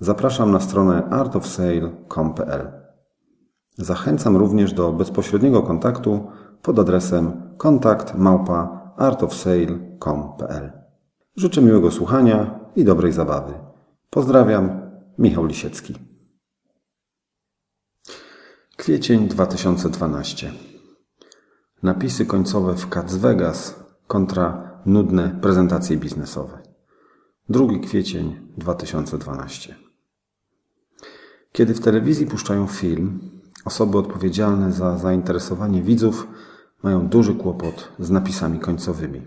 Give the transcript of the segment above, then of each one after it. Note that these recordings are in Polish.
zapraszam na stronę artofsale.com.pl. Zachęcam również do bezpośredniego kontaktu pod adresem kontakt małpa artofsale.com.pl. Życzę miłego słuchania i dobrej zabawy. Pozdrawiam, Michał Lisiecki. Kwiecień 2012. Napisy końcowe w Cats Vegas kontra nudne prezentacje biznesowe. 2 kwiecień 2012. Kiedy w telewizji puszczają film, osoby odpowiedzialne za zainteresowanie widzów mają duży kłopot z napisami końcowymi.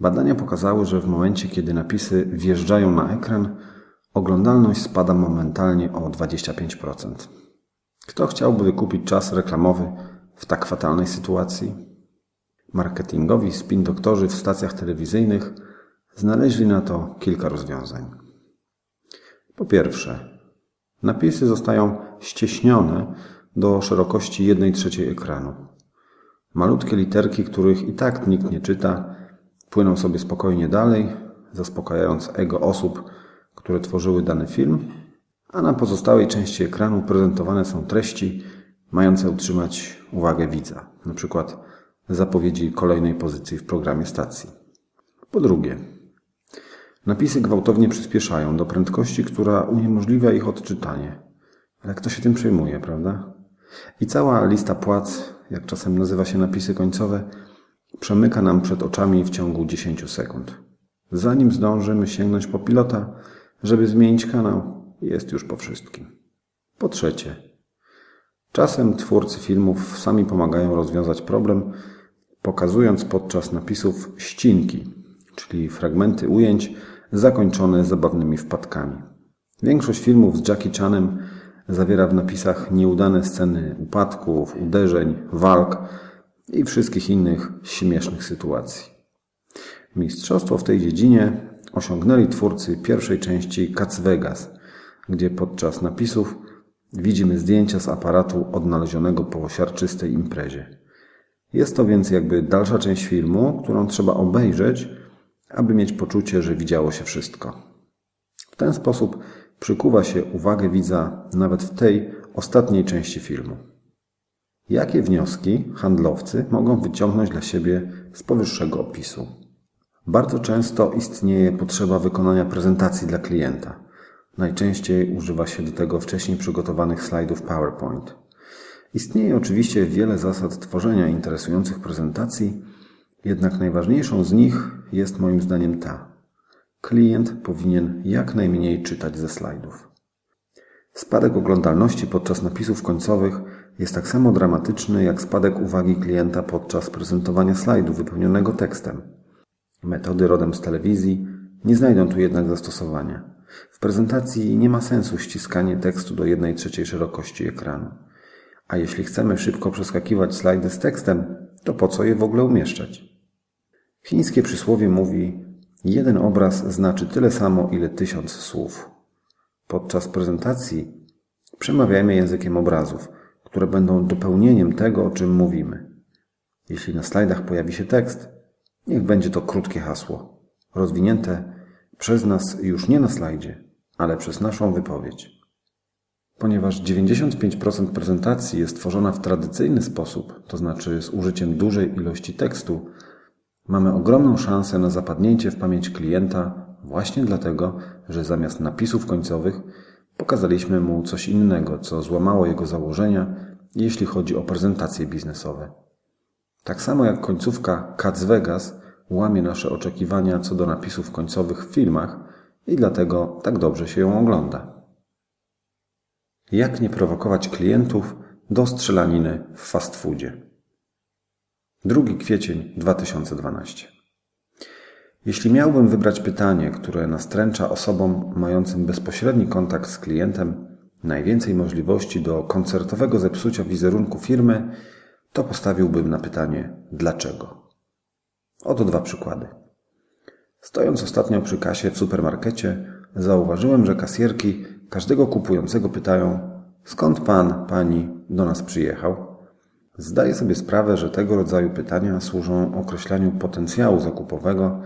Badania pokazały, że w momencie, kiedy napisy wjeżdżają na ekran, oglądalność spada momentalnie o 25%. Kto chciałby wykupić czas reklamowy w tak fatalnej sytuacji? Marketingowi spin doktorzy w stacjach telewizyjnych znaleźli na to kilka rozwiązań. Po pierwsze, napisy zostają ścieśnione do szerokości 1 trzeciej ekranu. Malutkie literki, których i tak nikt nie czyta, płyną sobie spokojnie dalej, zaspokajając ego osób, które tworzyły dany film, a na pozostałej części ekranu prezentowane są treści mające utrzymać uwagę widza, przykład zapowiedzi kolejnej pozycji w programie stacji. Po drugie, napisy gwałtownie przyspieszają do prędkości, która uniemożliwia ich odczytanie. Ale kto się tym przejmuje, prawda? I cała lista płac, jak czasem nazywa się napisy końcowe, przemyka nam przed oczami w ciągu 10 sekund. Zanim zdążymy sięgnąć po pilota, żeby zmienić kanał, jest już po wszystkim. Po trzecie, czasem twórcy filmów sami pomagają rozwiązać problem, pokazując podczas napisów ścinki, czyli fragmenty ujęć zakończone zabawnymi wpadkami. Większość filmów z Jackie Chanem zawiera w napisach nieudane sceny upadków, uderzeń, walk i wszystkich innych śmiesznych sytuacji. Mistrzostwo w tej dziedzinie osiągnęli twórcy pierwszej części Cats Vegas, gdzie podczas napisów widzimy zdjęcia z aparatu odnalezionego po siarczystej imprezie. Jest to więc jakby dalsza część filmu, którą trzeba obejrzeć, aby mieć poczucie, że widziało się wszystko. W ten sposób przykuwa się uwagę widza nawet w tej ostatniej części filmu. Jakie wnioski handlowcy mogą wyciągnąć dla siebie z powyższego opisu? Bardzo często istnieje potrzeba wykonania prezentacji dla klienta. Najczęściej używa się do tego wcześniej przygotowanych slajdów PowerPoint. Istnieje oczywiście wiele zasad tworzenia interesujących prezentacji, jednak najważniejszą z nich jest moim zdaniem ta. Klient powinien jak najmniej czytać ze slajdów. Spadek oglądalności podczas napisów końcowych jest tak samo dramatyczny jak spadek uwagi klienta podczas prezentowania slajdu wypełnionego tekstem. Metody rodem z telewizji nie znajdą tu jednak zastosowania. W prezentacji nie ma sensu ściskanie tekstu do 1 trzeciej szerokości ekranu. A jeśli chcemy szybko przeskakiwać slajdy z tekstem, to po co je w ogóle umieszczać? Chińskie przysłowie mówi: Jeden obraz znaczy tyle samo, ile tysiąc słów. Podczas prezentacji przemawiajmy językiem obrazów, które będą dopełnieniem tego, o czym mówimy. Jeśli na slajdach pojawi się tekst, niech będzie to krótkie hasło, rozwinięte przez nas już nie na slajdzie, ale przez naszą wypowiedź. Ponieważ 95% prezentacji jest tworzona w tradycyjny sposób, to znaczy z użyciem dużej ilości tekstu, mamy ogromną szansę na zapadnięcie w pamięć klienta właśnie dlatego, że zamiast napisów końcowych pokazaliśmy mu coś innego, co złamało jego założenia, jeśli chodzi o prezentacje biznesowe. Tak samo jak końcówka Cats Vegas łamie nasze oczekiwania co do napisów końcowych w filmach i dlatego tak dobrze się ją ogląda. Jak nie prowokować klientów do strzelaniny w fast foodzie? 2 kwiecień 2012. Jeśli miałbym wybrać pytanie, które nastręcza osobom mającym bezpośredni kontakt z klientem, najwięcej możliwości do koncertowego zepsucia wizerunku firmy, to postawiłbym na pytanie dlaczego. Oto dwa przykłady. Stojąc ostatnio przy kasie w supermarkecie, zauważyłem, że kasjerki każdego kupującego pytają: Skąd pan, pani do nas przyjechał? Zdaję sobie sprawę, że tego rodzaju pytania służą określaniu potencjału zakupowego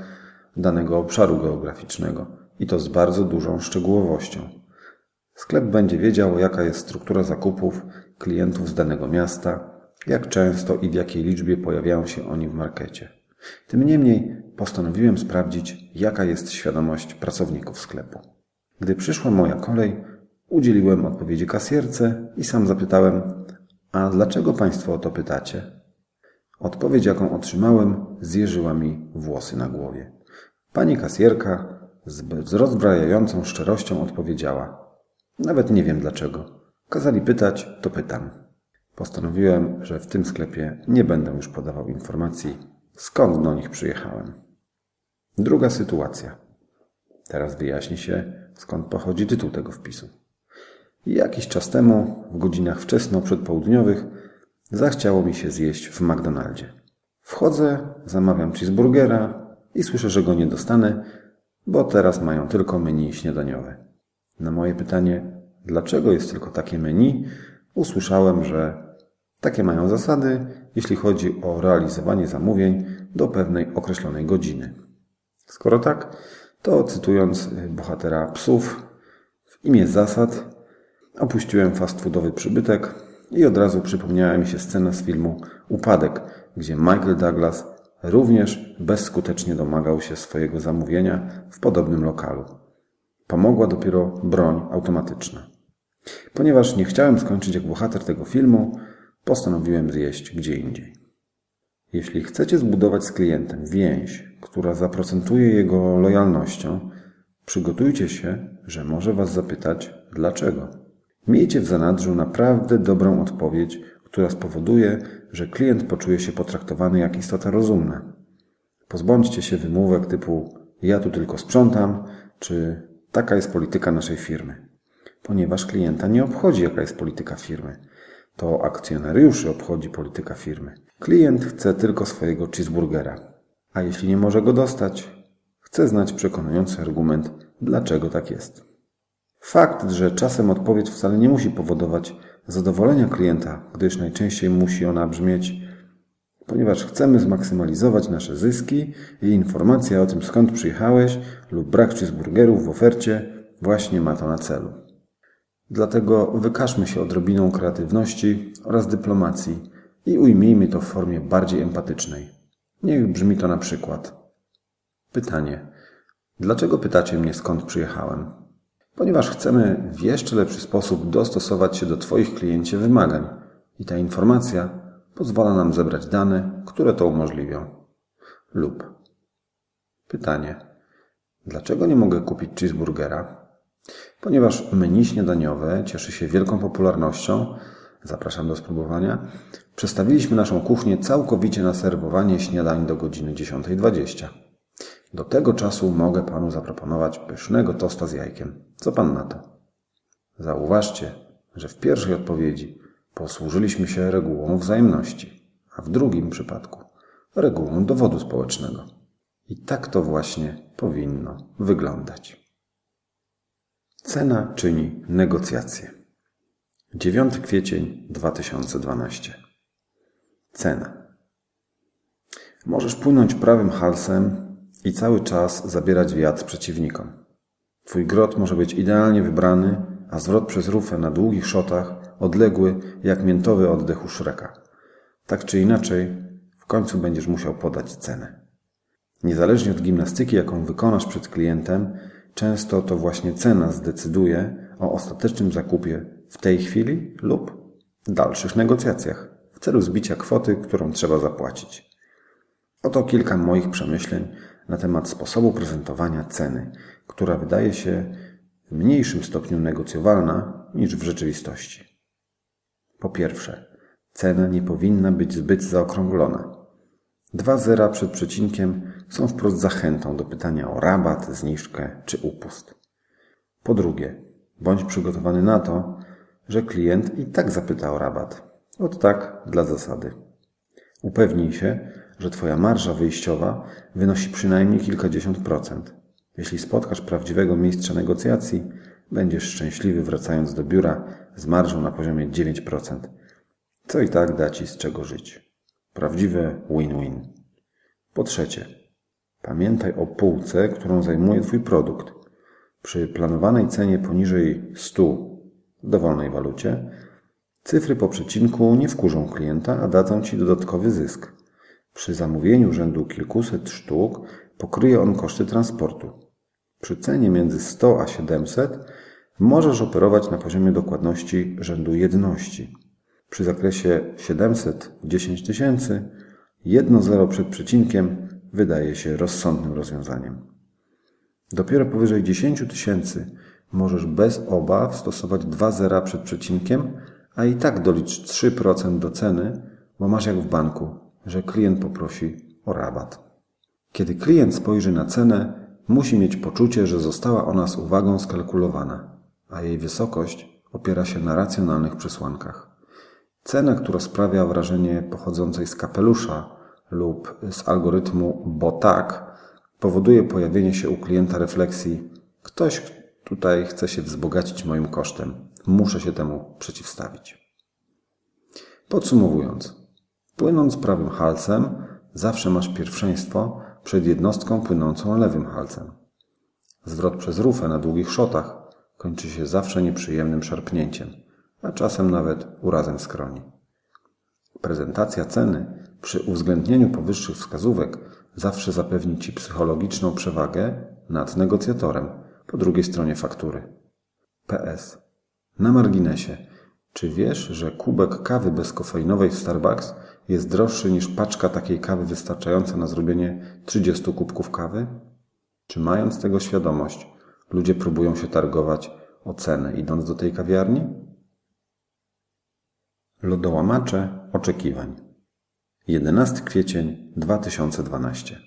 danego obszaru geograficznego i to z bardzo dużą szczegółowością. Sklep będzie wiedział, jaka jest struktura zakupów klientów z danego miasta, jak często i w jakiej liczbie pojawiają się oni w markecie. Tym niemniej postanowiłem sprawdzić, jaka jest świadomość pracowników sklepu. Gdy przyszła moja kolej, udzieliłem odpowiedzi kasjerce i sam zapytałem, a dlaczego Państwo o to pytacie? Odpowiedź, jaką otrzymałem, zjeżyła mi włosy na głowie. Pani kasjerka z rozbrajającą szczerością odpowiedziała: Nawet nie wiem dlaczego. Kazali pytać, to pytam. Postanowiłem, że w tym sklepie nie będę już podawał informacji, skąd do nich przyjechałem. Druga sytuacja. Teraz wyjaśni się, skąd pochodzi tytuł tego wpisu. Jakiś czas temu, w godzinach wczesno przedpołudniowych, zachciało mi się zjeść w McDonaldzie. Wchodzę, zamawiam cheeseburgera i słyszę, że go nie dostanę, bo teraz mają tylko menu śniadaniowe. Na moje pytanie, dlaczego jest tylko takie menu, usłyszałem, że takie mają zasady, jeśli chodzi o realizowanie zamówień do pewnej określonej godziny. Skoro tak, to cytując bohatera psów, w imię zasad Opuściłem fast foodowy przybytek i od razu przypomniała mi się scena z filmu Upadek, gdzie Michael Douglas również bezskutecznie domagał się swojego zamówienia w podobnym lokalu. Pomogła dopiero broń automatyczna. Ponieważ nie chciałem skończyć jak bohater tego filmu, postanowiłem zjeść gdzie indziej. Jeśli chcecie zbudować z klientem więź, która zaprocentuje jego lojalnością, przygotujcie się, że może Was zapytać dlaczego. Miejcie w zanadrzu naprawdę dobrą odpowiedź, która spowoduje, że klient poczuje się potraktowany jak istota rozumna. Pozbądźcie się wymówek typu ja tu tylko sprzątam, czy taka jest polityka naszej firmy. Ponieważ klienta nie obchodzi, jaka jest polityka firmy. To akcjonariuszy obchodzi polityka firmy. Klient chce tylko swojego cheeseburgera. A jeśli nie może go dostać, chce znać przekonujący argument, dlaczego tak jest. Fakt, że czasem odpowiedź wcale nie musi powodować zadowolenia klienta, gdyż najczęściej musi ona brzmieć ponieważ chcemy zmaksymalizować nasze zyski i informacja o tym skąd przyjechałeś lub brak cheeseburgerów w ofercie właśnie ma to na celu. Dlatego wykażmy się odrobiną kreatywności oraz dyplomacji i ujmijmy to w formie bardziej empatycznej. Niech brzmi to na przykład. Pytanie. Dlaczego pytacie mnie skąd przyjechałem? Ponieważ chcemy w jeszcze lepszy sposób dostosować się do Twoich kliencie wymagań i ta informacja pozwala nam zebrać dane, które to umożliwią. Lub pytanie: dlaczego nie mogę kupić cheeseburgera? Ponieważ menu śniadaniowe cieszy się wielką popularnością, zapraszam do spróbowania, przestawiliśmy naszą kuchnię całkowicie na serwowanie śniadań do godziny 10.20. Do tego czasu mogę panu zaproponować pysznego tosta z jajkiem. Co pan na to? Zauważcie, że w pierwszej odpowiedzi posłużyliśmy się regułą wzajemności, a w drugim przypadku regułą dowodu społecznego. I tak to właśnie powinno wyglądać. Cena czyni negocjacje. 9 kwiecień 2012. Cena. Możesz płynąć prawym halsem i cały czas zabierać wiatr przeciwnikom. Twój grot może być idealnie wybrany, a zwrot przez rufę na długich szotach odległy jak miętowy oddech u Szreka. Tak czy inaczej, w końcu będziesz musiał podać cenę. Niezależnie od gimnastyki, jaką wykonasz przed klientem, często to właśnie cena zdecyduje o ostatecznym zakupie w tej chwili lub dalszych negocjacjach w celu zbicia kwoty, którą trzeba zapłacić. Oto kilka moich przemyśleń na temat sposobu prezentowania ceny, która wydaje się w mniejszym stopniu negocjowalna niż w rzeczywistości. Po pierwsze, cena nie powinna być zbyt zaokrąglona. Dwa zera przed przecinkiem są wprost zachętą do pytania o rabat, zniżkę czy upust. Po drugie, bądź przygotowany na to, że klient i tak zapyta o rabat. Od tak dla zasady. Upewnij się, że Twoja marża wyjściowa wynosi przynajmniej kilkadziesiąt procent. Jeśli spotkasz prawdziwego mistrza negocjacji, będziesz szczęśliwy wracając do biura z marżą na poziomie 9%, co i tak da Ci z czego żyć. Prawdziwe win-win. Po trzecie, pamiętaj o półce, którą zajmuje Twój produkt. Przy planowanej cenie poniżej 100 w dowolnej walucie, cyfry po przecinku nie wkurzą klienta, a dadzą Ci dodatkowy zysk. Przy zamówieniu rzędu kilkuset sztuk pokryje on koszty transportu. Przy cenie między 100 a 700 możesz operować na poziomie dokładności rzędu jedności. Przy zakresie 710 tysięcy jedno zero przed przecinkiem wydaje się rozsądnym rozwiązaniem. Dopiero powyżej 10 tysięcy możesz bez obaw stosować dwa zera przed przecinkiem, a i tak dolicz 3% do ceny, bo masz jak w banku, że klient poprosi o rabat. Kiedy klient spojrzy na cenę, musi mieć poczucie, że została ona z uwagą skalkulowana, a jej wysokość opiera się na racjonalnych przesłankach. Cena, która sprawia wrażenie pochodzącej z kapelusza lub z algorytmu bo tak, powoduje pojawienie się u klienta refleksji: ktoś tutaj chce się wzbogacić moim kosztem, muszę się temu przeciwstawić. Podsumowując, płynąc prawym halcem, zawsze masz pierwszeństwo przed jednostką płynącą lewym halcem. Zwrot przez rufę na długich szotach kończy się zawsze nieprzyjemnym szarpnięciem, a czasem nawet urazem skroni. Prezentacja ceny przy uwzględnieniu powyższych wskazówek zawsze zapewni Ci psychologiczną przewagę nad negocjatorem po drugiej stronie faktury. PS. Na marginesie. Czy wiesz, że kubek kawy bezkofeinowej w Starbucks jest droższy niż paczka takiej kawy wystarczająca na zrobienie 30 kubków kawy? Czy mając tego świadomość, ludzie próbują się targować o cenę idąc do tej kawiarni? Lodołamacze oczekiwań. 11 kwiecień 2012.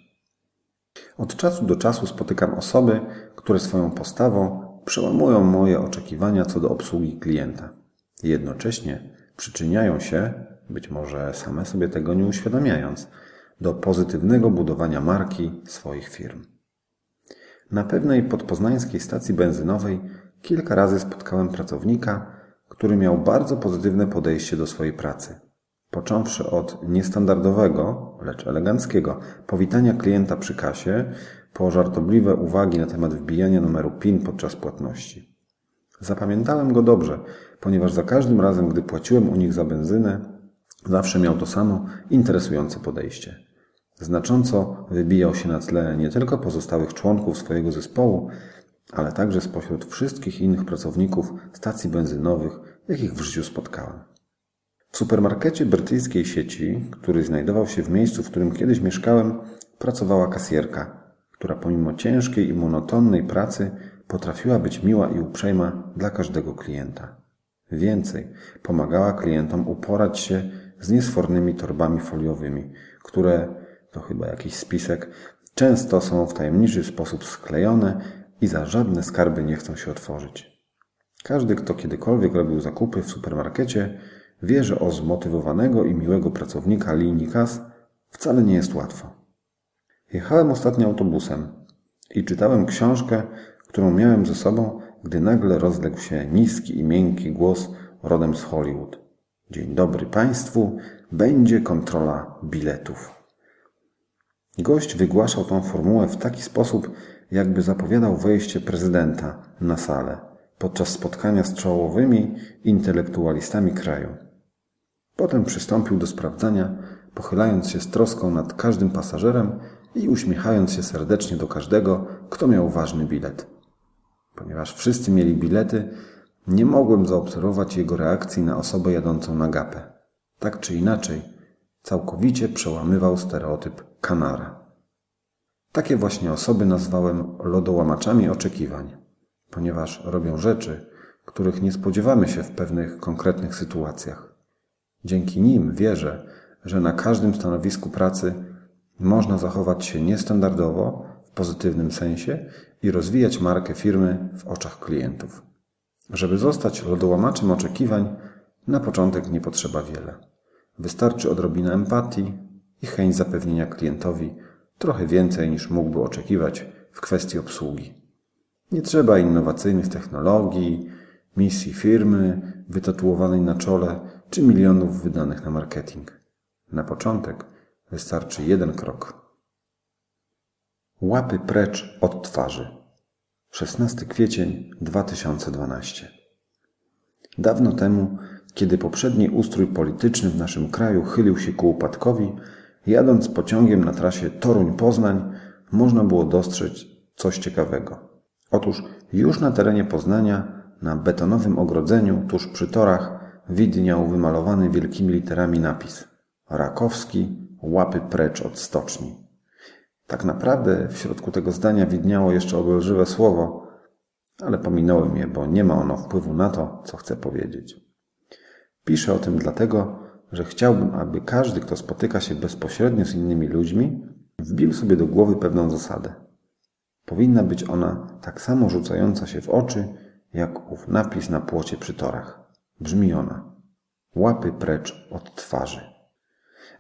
Od czasu do czasu spotykam osoby, które swoją postawą przełamują moje oczekiwania co do obsługi klienta. Jednocześnie przyczyniają się, być może same sobie tego nie uświadamiając, do pozytywnego budowania marki swoich firm. Na pewnej podpoznańskiej stacji benzynowej kilka razy spotkałem pracownika, który miał bardzo pozytywne podejście do swojej pracy. Począwszy od niestandardowego, lecz eleganckiego powitania klienta przy kasie, po żartobliwe uwagi na temat wbijania numeru PIN podczas płatności. Zapamiętałem go dobrze, ponieważ za każdym razem, gdy płaciłem u nich za benzynę, zawsze miał to samo interesujące podejście. Znacząco wybijał się na tle nie tylko pozostałych członków swojego zespołu, ale także spośród wszystkich innych pracowników stacji benzynowych, jakich w życiu spotkałem. W supermarkecie brytyjskiej sieci, który znajdował się w miejscu, w którym kiedyś mieszkałem, pracowała kasjerka, która pomimo ciężkiej i monotonnej pracy potrafiła być miła i uprzejma dla każdego klienta. Więcej, pomagała klientom uporać się z niesfornymi torbami foliowymi, które, to chyba jakiś spisek, często są w tajemniczy sposób sklejone i za żadne skarby nie chcą się otworzyć. Każdy, kto kiedykolwiek robił zakupy w supermarkecie, wie, że o zmotywowanego i miłego pracownika linii kas wcale nie jest łatwo. Jechałem ostatnio autobusem i czytałem książkę, którą miałem ze sobą, gdy nagle rozległ się niski i miękki głos rodem z Hollywood. Dzień dobry Państwu, będzie kontrola biletów. Gość wygłaszał tą formułę w taki sposób, jakby zapowiadał wejście prezydenta na salę podczas spotkania z czołowymi intelektualistami kraju. Potem przystąpił do sprawdzania, pochylając się z troską nad każdym pasażerem i uśmiechając się serdecznie do każdego, kto miał ważny bilet. Ponieważ wszyscy mieli bilety, nie mogłem zaobserwować jego reakcji na osobę jadącą na gapę. Tak czy inaczej, całkowicie przełamywał stereotyp kanara. Takie właśnie osoby nazwałem lodołamaczami oczekiwań, ponieważ robią rzeczy, których nie spodziewamy się w pewnych konkretnych sytuacjach. Dzięki nim wierzę, że na każdym stanowisku pracy można zachować się niestandardowo w pozytywnym sensie i rozwijać markę firmy w oczach klientów. Żeby zostać lodołamaczem oczekiwań, na początek nie potrzeba wiele. Wystarczy odrobina empatii i chęć zapewnienia klientowi trochę więcej niż mógłby oczekiwać w kwestii obsługi. Nie trzeba innowacyjnych technologii, misji firmy wytatuowanej na czole czy milionów wydanych na marketing. Na początek wystarczy jeden krok. Łapy precz od twarzy. 16 kwiecień 2012. Dawno temu, kiedy poprzedni ustrój polityczny w naszym kraju chylił się ku upadkowi, jadąc pociągiem na trasie Toruń-Poznań, można było dostrzec coś ciekawego. Otóż już na terenie Poznania, na betonowym ogrodzeniu tuż przy torach, widniał wymalowany wielkimi literami napis Rakowski, łapy precz od stoczni. Tak naprawdę w środku tego zdania widniało jeszcze obelżywe słowo, ale pominąłem je, bo nie ma ono wpływu na to, co chcę powiedzieć. Piszę o tym dlatego, że chciałbym, aby każdy, kto spotyka się bezpośrednio z innymi ludźmi, wbił sobie do głowy pewną zasadę. Powinna być ona tak samo rzucająca się w oczy, jak ów napis na płocie przy torach. Brzmi ona: Łapy precz od twarzy.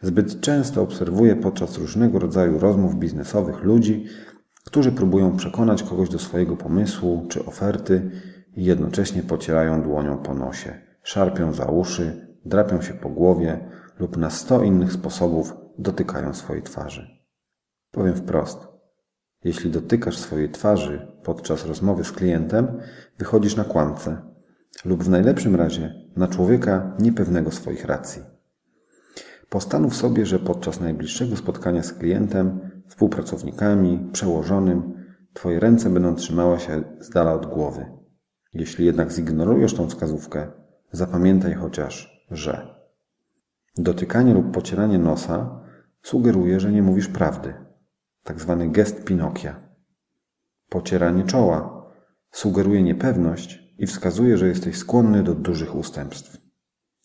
Zbyt często obserwuję podczas różnego rodzaju rozmów biznesowych ludzi, którzy próbują przekonać kogoś do swojego pomysłu czy oferty i jednocześnie pocierają dłonią po nosie, szarpią za uszy, drapią się po głowie lub na sto innych sposobów dotykają swojej twarzy. Powiem wprost. Jeśli dotykasz swojej twarzy podczas rozmowy z klientem, wychodzisz na kłamcę lub w najlepszym razie na człowieka niepewnego swoich racji. Postanów sobie, że podczas najbliższego spotkania z klientem, współpracownikami, przełożonym, Twoje ręce będą trzymały się z dala od głowy. Jeśli jednak zignorujesz tą wskazówkę, zapamiętaj chociaż, że dotykanie lub pocieranie nosa sugeruje, że nie mówisz prawdy. Tak zwany gest Pinokia. Pocieranie czoła sugeruje niepewność i wskazuje, że jesteś skłonny do dużych ustępstw.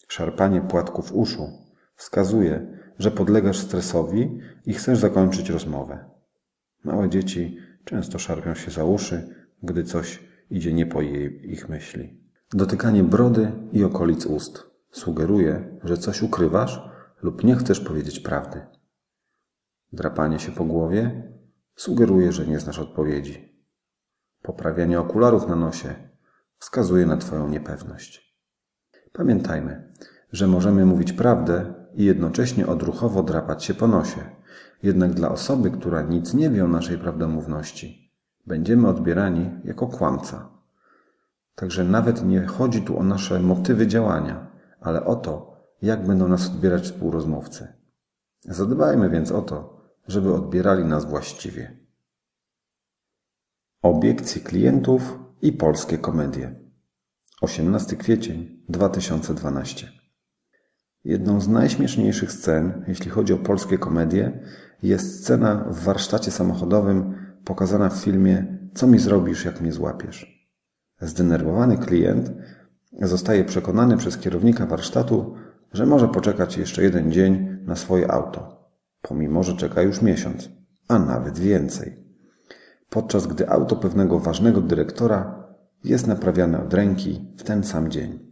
Szarpanie płatków uszu Wskazuje, że podlegasz stresowi i chcesz zakończyć rozmowę. Małe dzieci często szarpią się za uszy, gdy coś idzie nie po jej, ich myśli. Dotykanie brody i okolic ust sugeruje, że coś ukrywasz lub nie chcesz powiedzieć prawdy. Drapanie się po głowie sugeruje, że nie znasz odpowiedzi. Poprawianie okularów na nosie wskazuje na Twoją niepewność. Pamiętajmy, że możemy mówić prawdę i jednocześnie odruchowo drapać się po nosie. Jednak dla osoby, która nic nie wie o naszej prawdomówności, będziemy odbierani jako kłamca. Także nawet nie chodzi tu o nasze motywy działania, ale o to, jak będą nas odbierać współrozmówcy. Zadbajmy więc o to, żeby odbierali nas właściwie. Obiekcje klientów i polskie komedie. 18 kwiecień 2012 Jedną z najśmieszniejszych scen, jeśli chodzi o polskie komedie, jest scena w warsztacie samochodowym pokazana w filmie Co mi zrobisz, jak mnie złapiesz? Zdenerwowany klient zostaje przekonany przez kierownika warsztatu, że może poczekać jeszcze jeden dzień na swoje auto, pomimo że czeka już miesiąc, a nawet więcej. Podczas gdy auto pewnego ważnego dyrektora jest naprawiane od ręki w ten sam dzień.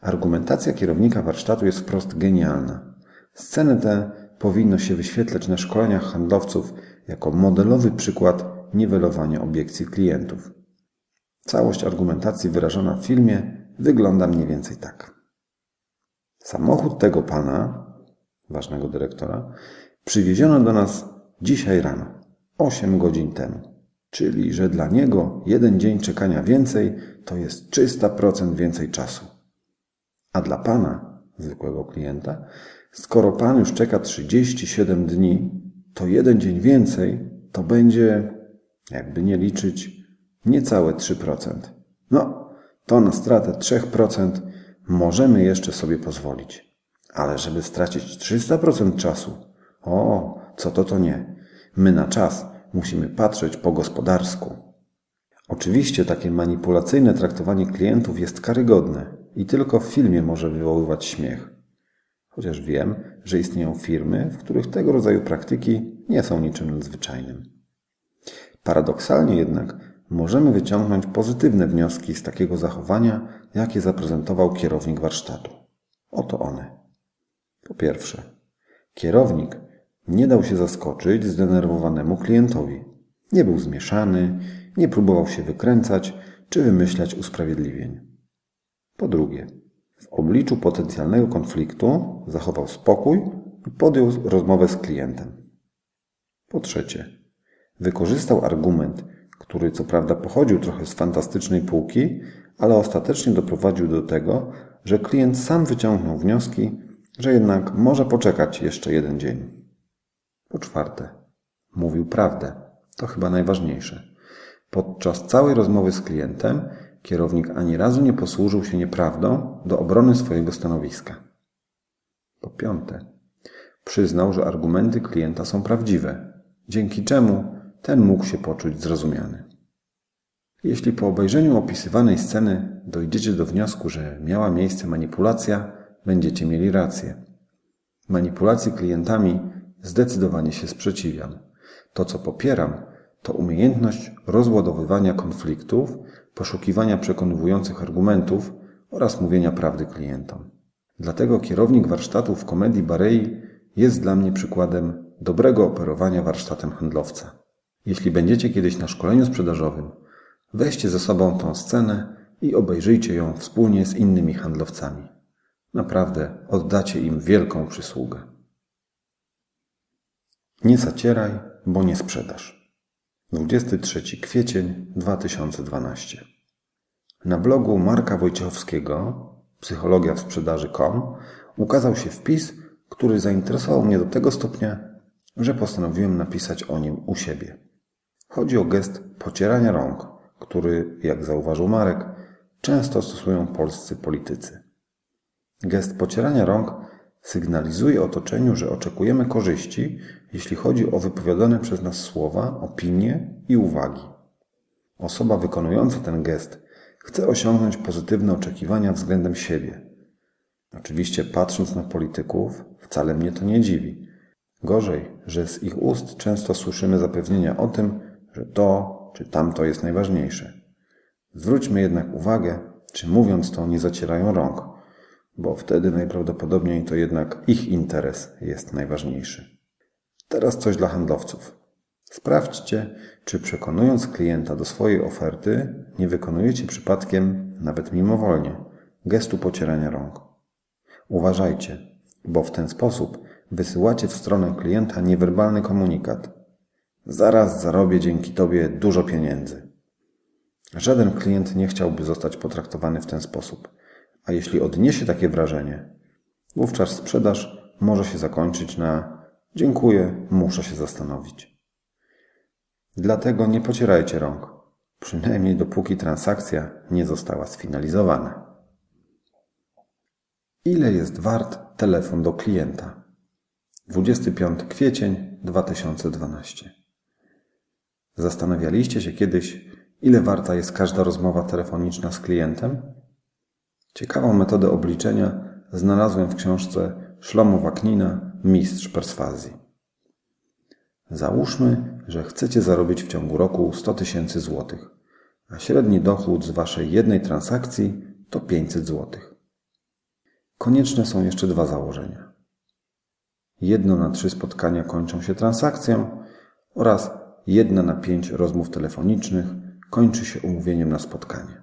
Argumentacja kierownika warsztatu jest wprost genialna. Scenę tę powinno się wyświetlać na szkoleniach handlowców jako modelowy przykład niwelowania obiekcji klientów. Całość argumentacji wyrażona w filmie wygląda mniej więcej tak. Samochód tego pana, ważnego dyrektora, przywieziono do nas dzisiaj rano, 8 godzin temu. Czyli, że dla niego jeden dzień czekania więcej to jest 300% więcej czasu. A dla Pana, zwykłego klienta, skoro Pan już czeka 37 dni, to jeden dzień więcej to będzie, jakby nie liczyć, niecałe 3%. No, to na stratę 3% możemy jeszcze sobie pozwolić. Ale żeby stracić 300% czasu, o, co to to nie. My na czas musimy patrzeć po gospodarsku. Oczywiście takie manipulacyjne traktowanie klientów jest karygodne i tylko w filmie może wywoływać śmiech. Chociaż wiem, że istnieją firmy, w których tego rodzaju praktyki nie są niczym nadzwyczajnym. Paradoksalnie jednak możemy wyciągnąć pozytywne wnioski z takiego zachowania, jakie zaprezentował kierownik warsztatu. Oto one. Po pierwsze, kierownik nie dał się zaskoczyć zdenerwowanemu klientowi. Nie był zmieszany, nie próbował się wykręcać czy wymyślać usprawiedliwień. Po drugie, w obliczu potencjalnego konfliktu zachował spokój i podjął rozmowę z klientem. Po trzecie, wykorzystał argument, który co prawda pochodził trochę z fantastycznej półki, ale ostatecznie doprowadził do tego, że klient sam wyciągnął wnioski, że jednak może poczekać jeszcze jeden dzień. Po czwarte, mówił prawdę. To chyba najważniejsze. Podczas całej rozmowy z klientem kierownik ani razu nie posłużył się nieprawdą do obrony swojego stanowiska. Po piąte, przyznał, że argumenty klienta są prawdziwe, dzięki czemu ten mógł się poczuć zrozumiany. Jeśli po obejrzeniu opisywanej sceny dojdziecie do wniosku, że miała miejsce manipulacja, będziecie mieli rację. Manipulacji klientami zdecydowanie się sprzeciwiam. To, co popieram, to umiejętność rozładowywania konfliktów, poszukiwania przekonujących argumentów oraz mówienia prawdy klientom. Dlatego kierownik warsztatu w komedii Barei jest dla mnie przykładem dobrego operowania warsztatem handlowca. Jeśli będziecie kiedyś na szkoleniu sprzedażowym, weźcie ze sobą tą scenę i obejrzyjcie ją wspólnie z innymi handlowcami. Naprawdę oddacie im wielką przysługę. Nie zacieraj, bo nie sprzedasz. 23 kwiecień 2012. Na blogu Marka Wojciechowskiego psychologia w sprzedaży.com ukazał się wpis, który zainteresował mnie do tego stopnia, że postanowiłem napisać o nim u siebie. Chodzi o gest pocierania rąk, który, jak zauważył Marek, często stosują polscy politycy. Gest pocierania rąk sygnalizuje otoczeniu, że oczekujemy korzyści, jeśli chodzi o wypowiadane przez nas słowa, opinie i uwagi. Osoba wykonująca ten gest chce osiągnąć pozytywne oczekiwania względem siebie. Oczywiście, patrząc na polityków, wcale mnie to nie dziwi. Gorzej, że z ich ust często słyszymy zapewnienia o tym, że to czy tamto jest najważniejsze. Zwróćmy jednak uwagę, czy mówiąc to nie zacierają rąk, bo wtedy najprawdopodobniej to jednak ich interes jest najważniejszy. Teraz coś dla handlowców. Sprawdźcie, czy przekonując klienta do swojej oferty, nie wykonujecie przypadkiem, nawet mimowolnie, gestu pocierania rąk. Uważajcie, bo w ten sposób wysyłacie w stronę klienta niewerbalny komunikat. Zaraz zarobię dzięki Tobie dużo pieniędzy. Żaden klient nie chciałby zostać potraktowany w ten sposób, a jeśli odniesie takie wrażenie, wówczas sprzedaż może się zakończyć na dziękuję, muszę się zastanowić. Dlatego nie pocierajcie rąk, przynajmniej dopóki transakcja nie została sfinalizowana. Ile jest wart telefon do klienta? 25 kwiecień 2012. Zastanawialiście się kiedyś, ile warta jest każda rozmowa telefoniczna z klientem? Ciekawą metodę obliczenia znalazłem w książce Szlomu Waknina Mistrz Perswazji. Załóżmy, że chcecie zarobić w ciągu roku 100 tysięcy złotych, a średni dochód z Waszej jednej transakcji to 500 złotych. Konieczne są jeszcze dwa założenia. Jedno na trzy spotkania kończą się transakcją oraz jedna na pięć rozmów telefonicznych kończy się umówieniem na spotkanie.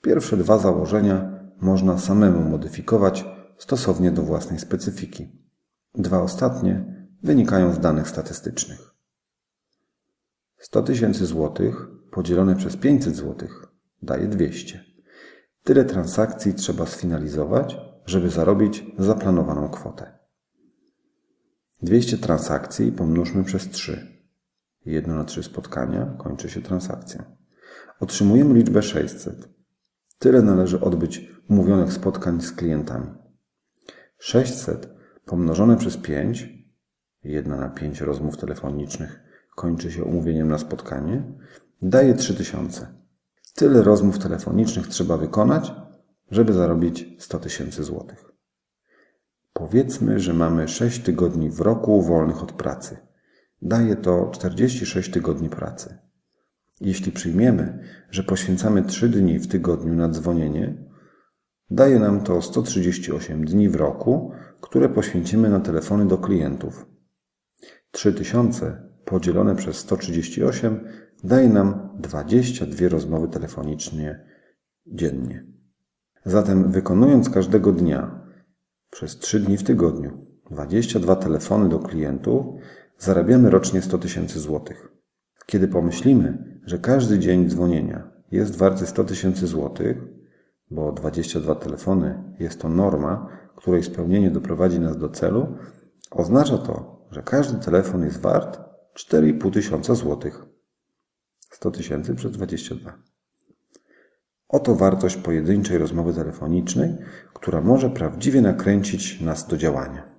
Pierwsze dwa założenia można samemu modyfikować stosownie do własnej specyfiki. Dwa ostatnie wynikają z danych statystycznych. 100 tysięcy złotych podzielone przez 500 złotych daje 200. Tyle transakcji trzeba sfinalizować, żeby zarobić zaplanowaną kwotę. 200 transakcji pomnóżmy przez 3. Jedno na 3 spotkania kończy się transakcja. Otrzymujemy liczbę 600. Tyle należy odbyć umówionych spotkań z klientami. 600 pomnożone przez 5, jedna na 5 rozmów telefonicznych kończy się umówieniem na spotkanie, daje 3000. Tyle rozmów telefonicznych trzeba wykonać, żeby zarobić 100 tysięcy złotych. Powiedzmy, że mamy 6 tygodni w roku wolnych od pracy. Daje to 46 tygodni pracy. Jeśli przyjmiemy, że poświęcamy 3 dni w tygodniu na dzwonienie, daje nam to 138 dni w roku, które poświęcimy na telefony do klientów. 3000 podzielone przez 138 daje nam 22 rozmowy telefonicznie dziennie. Zatem wykonując każdego dnia przez 3 dni w tygodniu 22 telefony do klientów, zarabiamy rocznie 100 tysięcy złotych. Kiedy pomyślimy, że każdy dzień dzwonienia jest warty 100 tysięcy złotych, bo 22 telefony jest to norma, której spełnienie doprowadzi nas do celu, oznacza to, że każdy telefon jest wart 4,5 tysiąca złotych. 100 tysięcy przez 22. Oto wartość pojedynczej rozmowy telefonicznej, która może prawdziwie nakręcić nas do działania.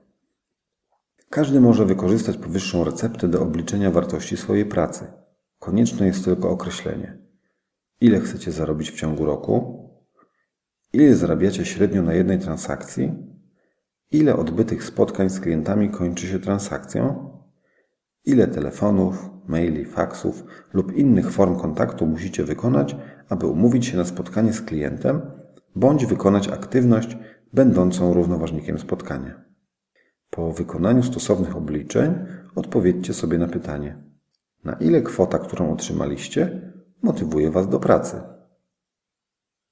Każdy może wykorzystać powyższą receptę do obliczenia wartości swojej pracy. Konieczne jest tylko określenie. Ile chcecie zarobić w ciągu roku? Ile zarabiacie średnio na jednej transakcji? Ile odbytych spotkań z klientami kończy się transakcją? Ile telefonów, maili, faksów lub innych form kontaktu musicie wykonać, aby umówić się na spotkanie z klientem, bądź wykonać aktywność będącą równoważnikiem spotkania? Po wykonaniu stosownych obliczeń odpowiedzcie sobie na pytanie: na ile kwota, którą otrzymaliście, motywuje Was do pracy?